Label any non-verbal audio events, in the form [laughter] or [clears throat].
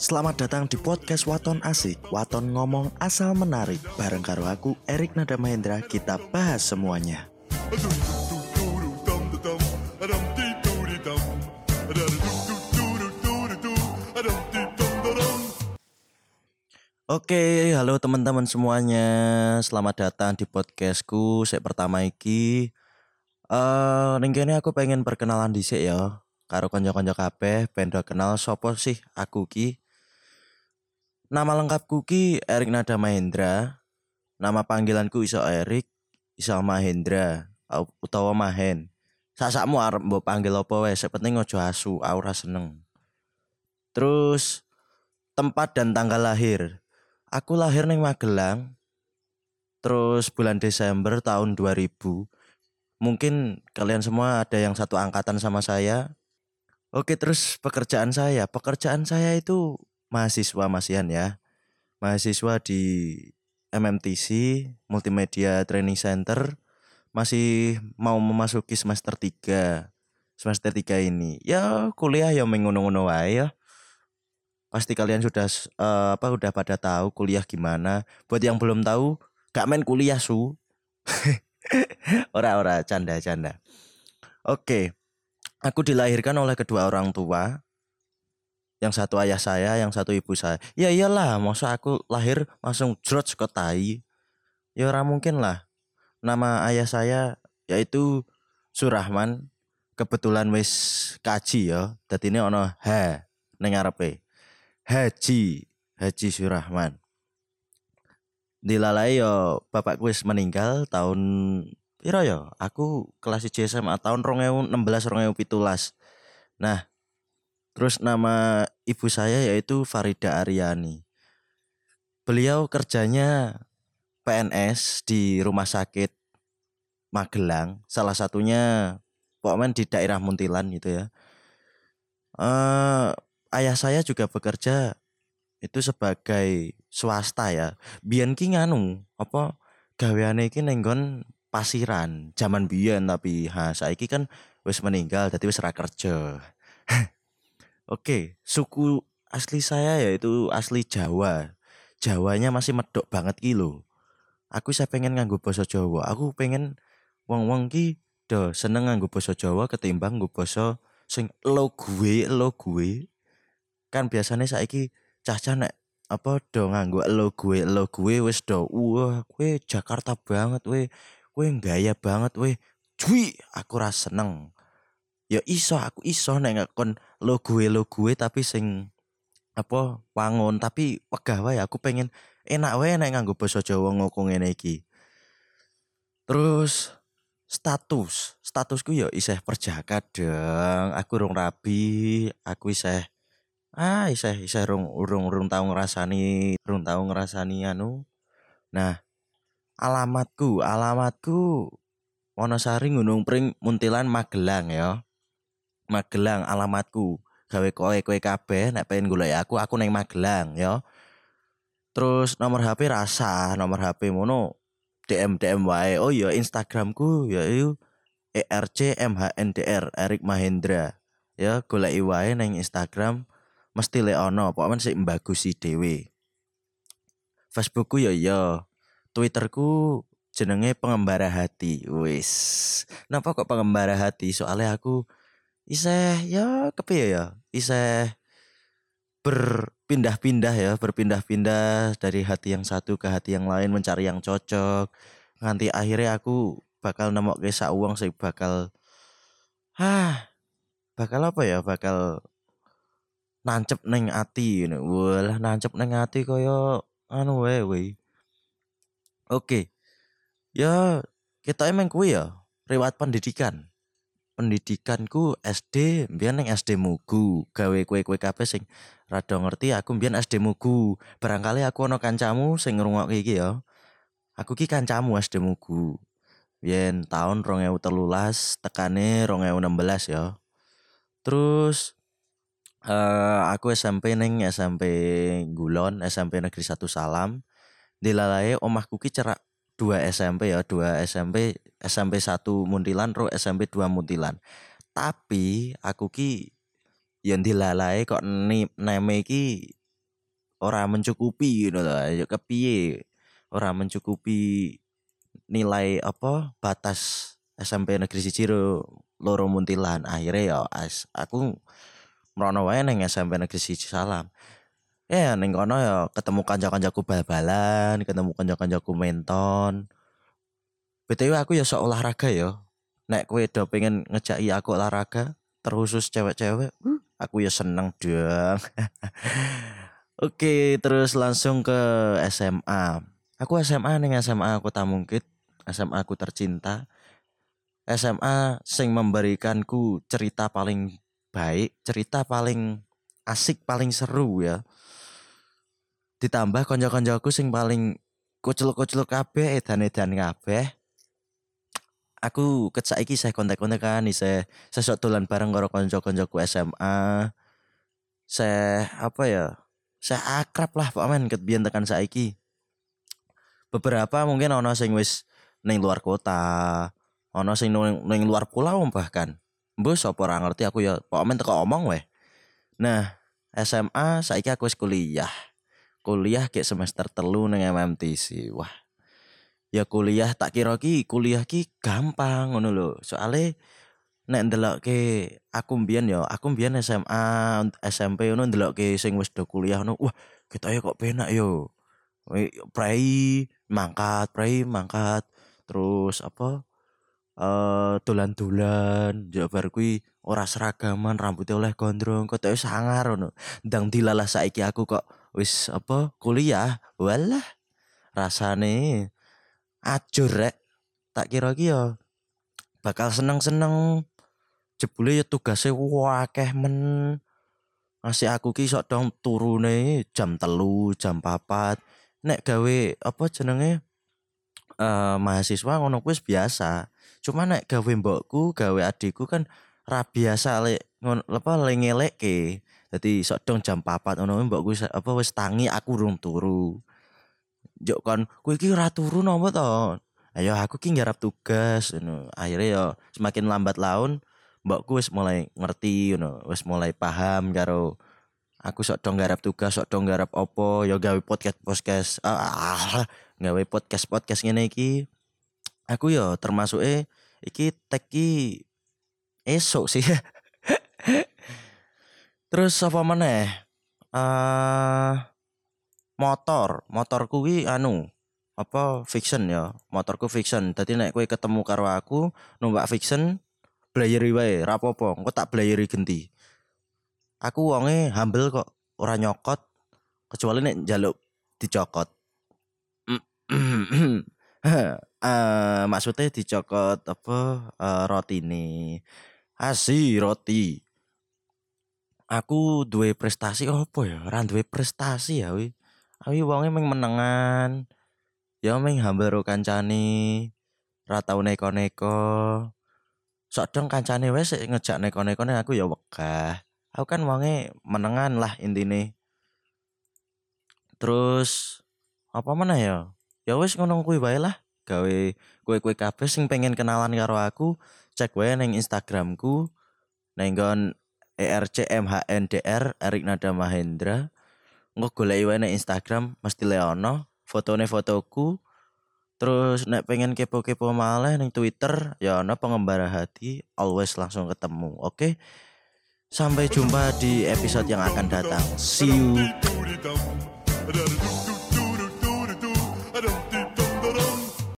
Selamat datang di podcast Waton Asik Waton ngomong asal menarik Bareng karo aku Erik Nada Mahendra Kita bahas semuanya Oke, halo teman-teman semuanya. Selamat datang di podcastku. Saya pertama iki. Eh, kene aku pengen perkenalan dhisik ya. Karo kanca-kanca kabeh ben kenal sopo sih aku ki. Nama lengkapku ki Erik Nada Mahendra. Nama panggilanku iso Erik, iso Mahendra, utawa Mahen. Sasakmu arep mbok panggil apa wae, penting ojo asu, aku ora seneng. Terus tempat dan tanggal lahir. Aku lahir ning Magelang. Terus bulan Desember tahun 2000. Mungkin kalian semua ada yang satu angkatan sama saya. Oke, terus pekerjaan saya. Pekerjaan saya itu mahasiswa masihan ya. Mahasiswa di MMTC, Multimedia Training Center. Masih mau memasuki semester 3. Semester 3 ini. Ya, kuliah ya mengono-ngono wae ya. Pasti kalian sudah eh, apa udah pada tahu kuliah gimana. Buat yang belum tahu, gak main kuliah su. [laughs] ora ora canda canda. Oke. Aku dilahirkan oleh kedua orang tua. Yang satu ayah saya, yang satu ibu saya. Ya iyalah, masa aku lahir langsung jrot ke tai. Ya ora mungkin lah. Nama ayah saya yaitu Surahman. Kebetulan wis kaji ya. Dadi ini ono H ning ngarepe. Haji, Haji Surahman. Dilalai yo bapakku wis meninggal tahun piro yo? Aku kelas 1 SMA tahun 2016 2017. Nah, terus nama ibu saya yaitu Farida Aryani. Beliau kerjanya PNS di rumah sakit Magelang, salah satunya pokoknya di daerah Muntilan gitu ya. Eh ayah saya juga bekerja itu sebagai swasta ya. Biyen ki nganu, apa gaweane iki ning nggon pasiran, zaman biyen tapi ha saiki kan wis meninggal dadi wis ra kerja. [laughs] Oke, suku asli saya yaitu asli Jawa. Jawanya masih medok banget ki. Aku saya pengen nganggo basa Jawa. Aku pengen wong-wong ki do seneng nganggo basa Jawa ketimbang nganggo basa sing lo gue lo gue kan biasanya saiki cah-cah nek apa do nganggo lo gue lo gue wis do wah kue Jakarta banget we kue gaya banget we cuy aku ra seneng ya iso aku iso nek ngakon lo gue lo gue tapi sing apa wangun. Tapi wegah wae aku pengen enak wae nek nganggo basa Jawa ngoko ngene iki. Terus status. Statusku ya isih perjaka dong aku rung rabi aku isih ah isih isih rung urung urung tau ngrasani rung tau ngrasani anu. Nah alamatku alamatku Wonosari Gunung Pring Muntilan Magelang ya Magelang alamatku. Gawe kowe kowe kabeh nek pengen golek aku aku neng Magelang ya terus nomor HP rasa nomor HP mono DM DM wae. Oh ya Instagramku ya ERC MHNDR Erik Mahendra. Ya golek wae neng Instagram mesti lek ono pokoknya sih mbagusi dhewe. Facebookku ya ya Twitterku jenenge pengembara hati. Wis. Napa kok pengembara hati? Soalnya aku iseh ya kepiye ya iseh berpindah-pindah ya berpindah-pindah dari hati yang satu ke hati yang lain mencari yang cocok. Nganti akhirnya aku bakal nemokke sak uang sih bakal ah bakal apa ya bakal nancep neng ati ngono. Walah nancep neng ati koyo anu wae we oke ya kita emang kuwi ya lewat pendidikan pendidikanku SD mbiyen ning SD Mugu gawe kue-kue kabeh sing rada ngerti aku mbiyen SD Mugu barangkali aku ono kancamu sing ngrungokke iki ya aku ki kancamu SD Mugu Biyen tahun 2013 tekane 2016 ya. Terus eh aku SMP ning SMP Gulon, SMP Negeri 1 Salam. Dilalae omahku ki cerak 2 SMP ya, 2 SMP, SMP 1 Muntilan, ro SMP 2 Muntilan. Tapi aku ki yang dilalae kok ni neme iki ora mencukupi gitu loh ya kepiye? Ora mencukupi nilai apa batas SMP negeri siji loro muntilan. Akhirnya ya as aku merono wae neng SMP negeri siji salam ya neng kono ya ketemu kanca-kancaku bal-balan ketemu kanca-kancaku menton BTW aku ya sok olahraga ya nek kue do pengen ngejaki aku olahraga terkhusus cewek-cewek aku ya seneng dong [laughs] Oke, terus langsung ke SMA. Aku SMA nih SMA aku tak mungkin SMA aku tercinta. SMA sing memberikanku cerita paling baik, cerita paling asik, paling seru ya. Ditambah konco-koncoku sing paling kucel-kucel kabeh, edan-edan kabeh. Aku ket saiki saya kontak-kontak kan, saya sesok dolan bareng karo konco-koncoku SMA. Saya apa ya? Saya akrab lah Pak Men ket biyen tekan saiki. Beberapa mungkin ono sing wis ning luar kota, ono sing ning luar pulau bahkan. Mbok sapa ora ngerti aku ya Pak Men teko omong weh. Nah, SMA saiki aku wis kuliah. Kuliah kayak semester telu ning MMTC. Wah. Ya kuliah tak kira ki kuliah ki gampang ngono lho. Soale nek ndelokke aku mbiyen ya, aku mbiyen SMA, SMP ngono ndelokke sing wis do kuliah ngono. Wah, kita ya kok penak yo. Prei mangkat, prei mangkat. Terus apa? Eh dolan-dolan, jabar kuwi ora seragaman, rambutnya oleh gondrong, kok sangar ngono. Ndang dilalah saiki aku kok wis apa kuliah. Walah, rasane ajur rek. Tak kira ki yo bakal seneng-seneng. Jebule ya tugasnya wakeh men. Masih aku ki sok dong turune jam telu, jam papat. Nek gawe apa jenenge uh, mahasiswa ngono kuwi biasa. Cuma nek gawe mbokku, gawe adikku kan ra biasa lek ngono apa le ngelekke. Dadi sok dong jam 4 ngono mbokku apa wis tangi aku urung turu. Jok kon kowe iki ora turu napa to? Ayo aku ki nggarap tugas ngono. Akhirnya yo semakin lambat laun mbokku wis mulai ngerti ngono, wis mulai paham karo aku sok dong garap tugas, sok dong garap opo, yo gawe podcast podcast. Ah, gawe podcast podcast ngene iki aku yo termasuk eh iki tag ki esok sih [laughs] terus apa mana uh, motor. Motor kuwi anu apa fiction ya. Motorku fiction. Tadi naik kue ketemu karo aku numpak fiction blayeri wae rapopo engko tak blayeri genti. Aku wonge humble kok ora nyokot kecuali nek jaluk dicokot. Uh, [clears throat] maksudnya dicokot apa? Uh, roti ini asi roti aku dua prestasi apa ya? Ran dua prestasi ya wi awi wonge meng menengan. Ya meng hamba kancane ratau neko-neko. Sok dong kancane wes ngejak neko-neko aku ya wegah. Aku kan wonge menengan lah intine. Terus apa mana ya? Ya wis ngono kuwi wae lah. Gawe kue-kue kabeh sing pengen kenalan karo aku cek wae neng Instagramku. Neng gon ERCMHNDR Erik Nada Mahendra. Engko golek wae neng Instagram mesti leono fotone fotoku. Terus nek pengen kepo-kepo malah neng Twitter ya ono pengembara hati always langsung ketemu oke? Okay? sampai jumpa di episode yang akan datang. See you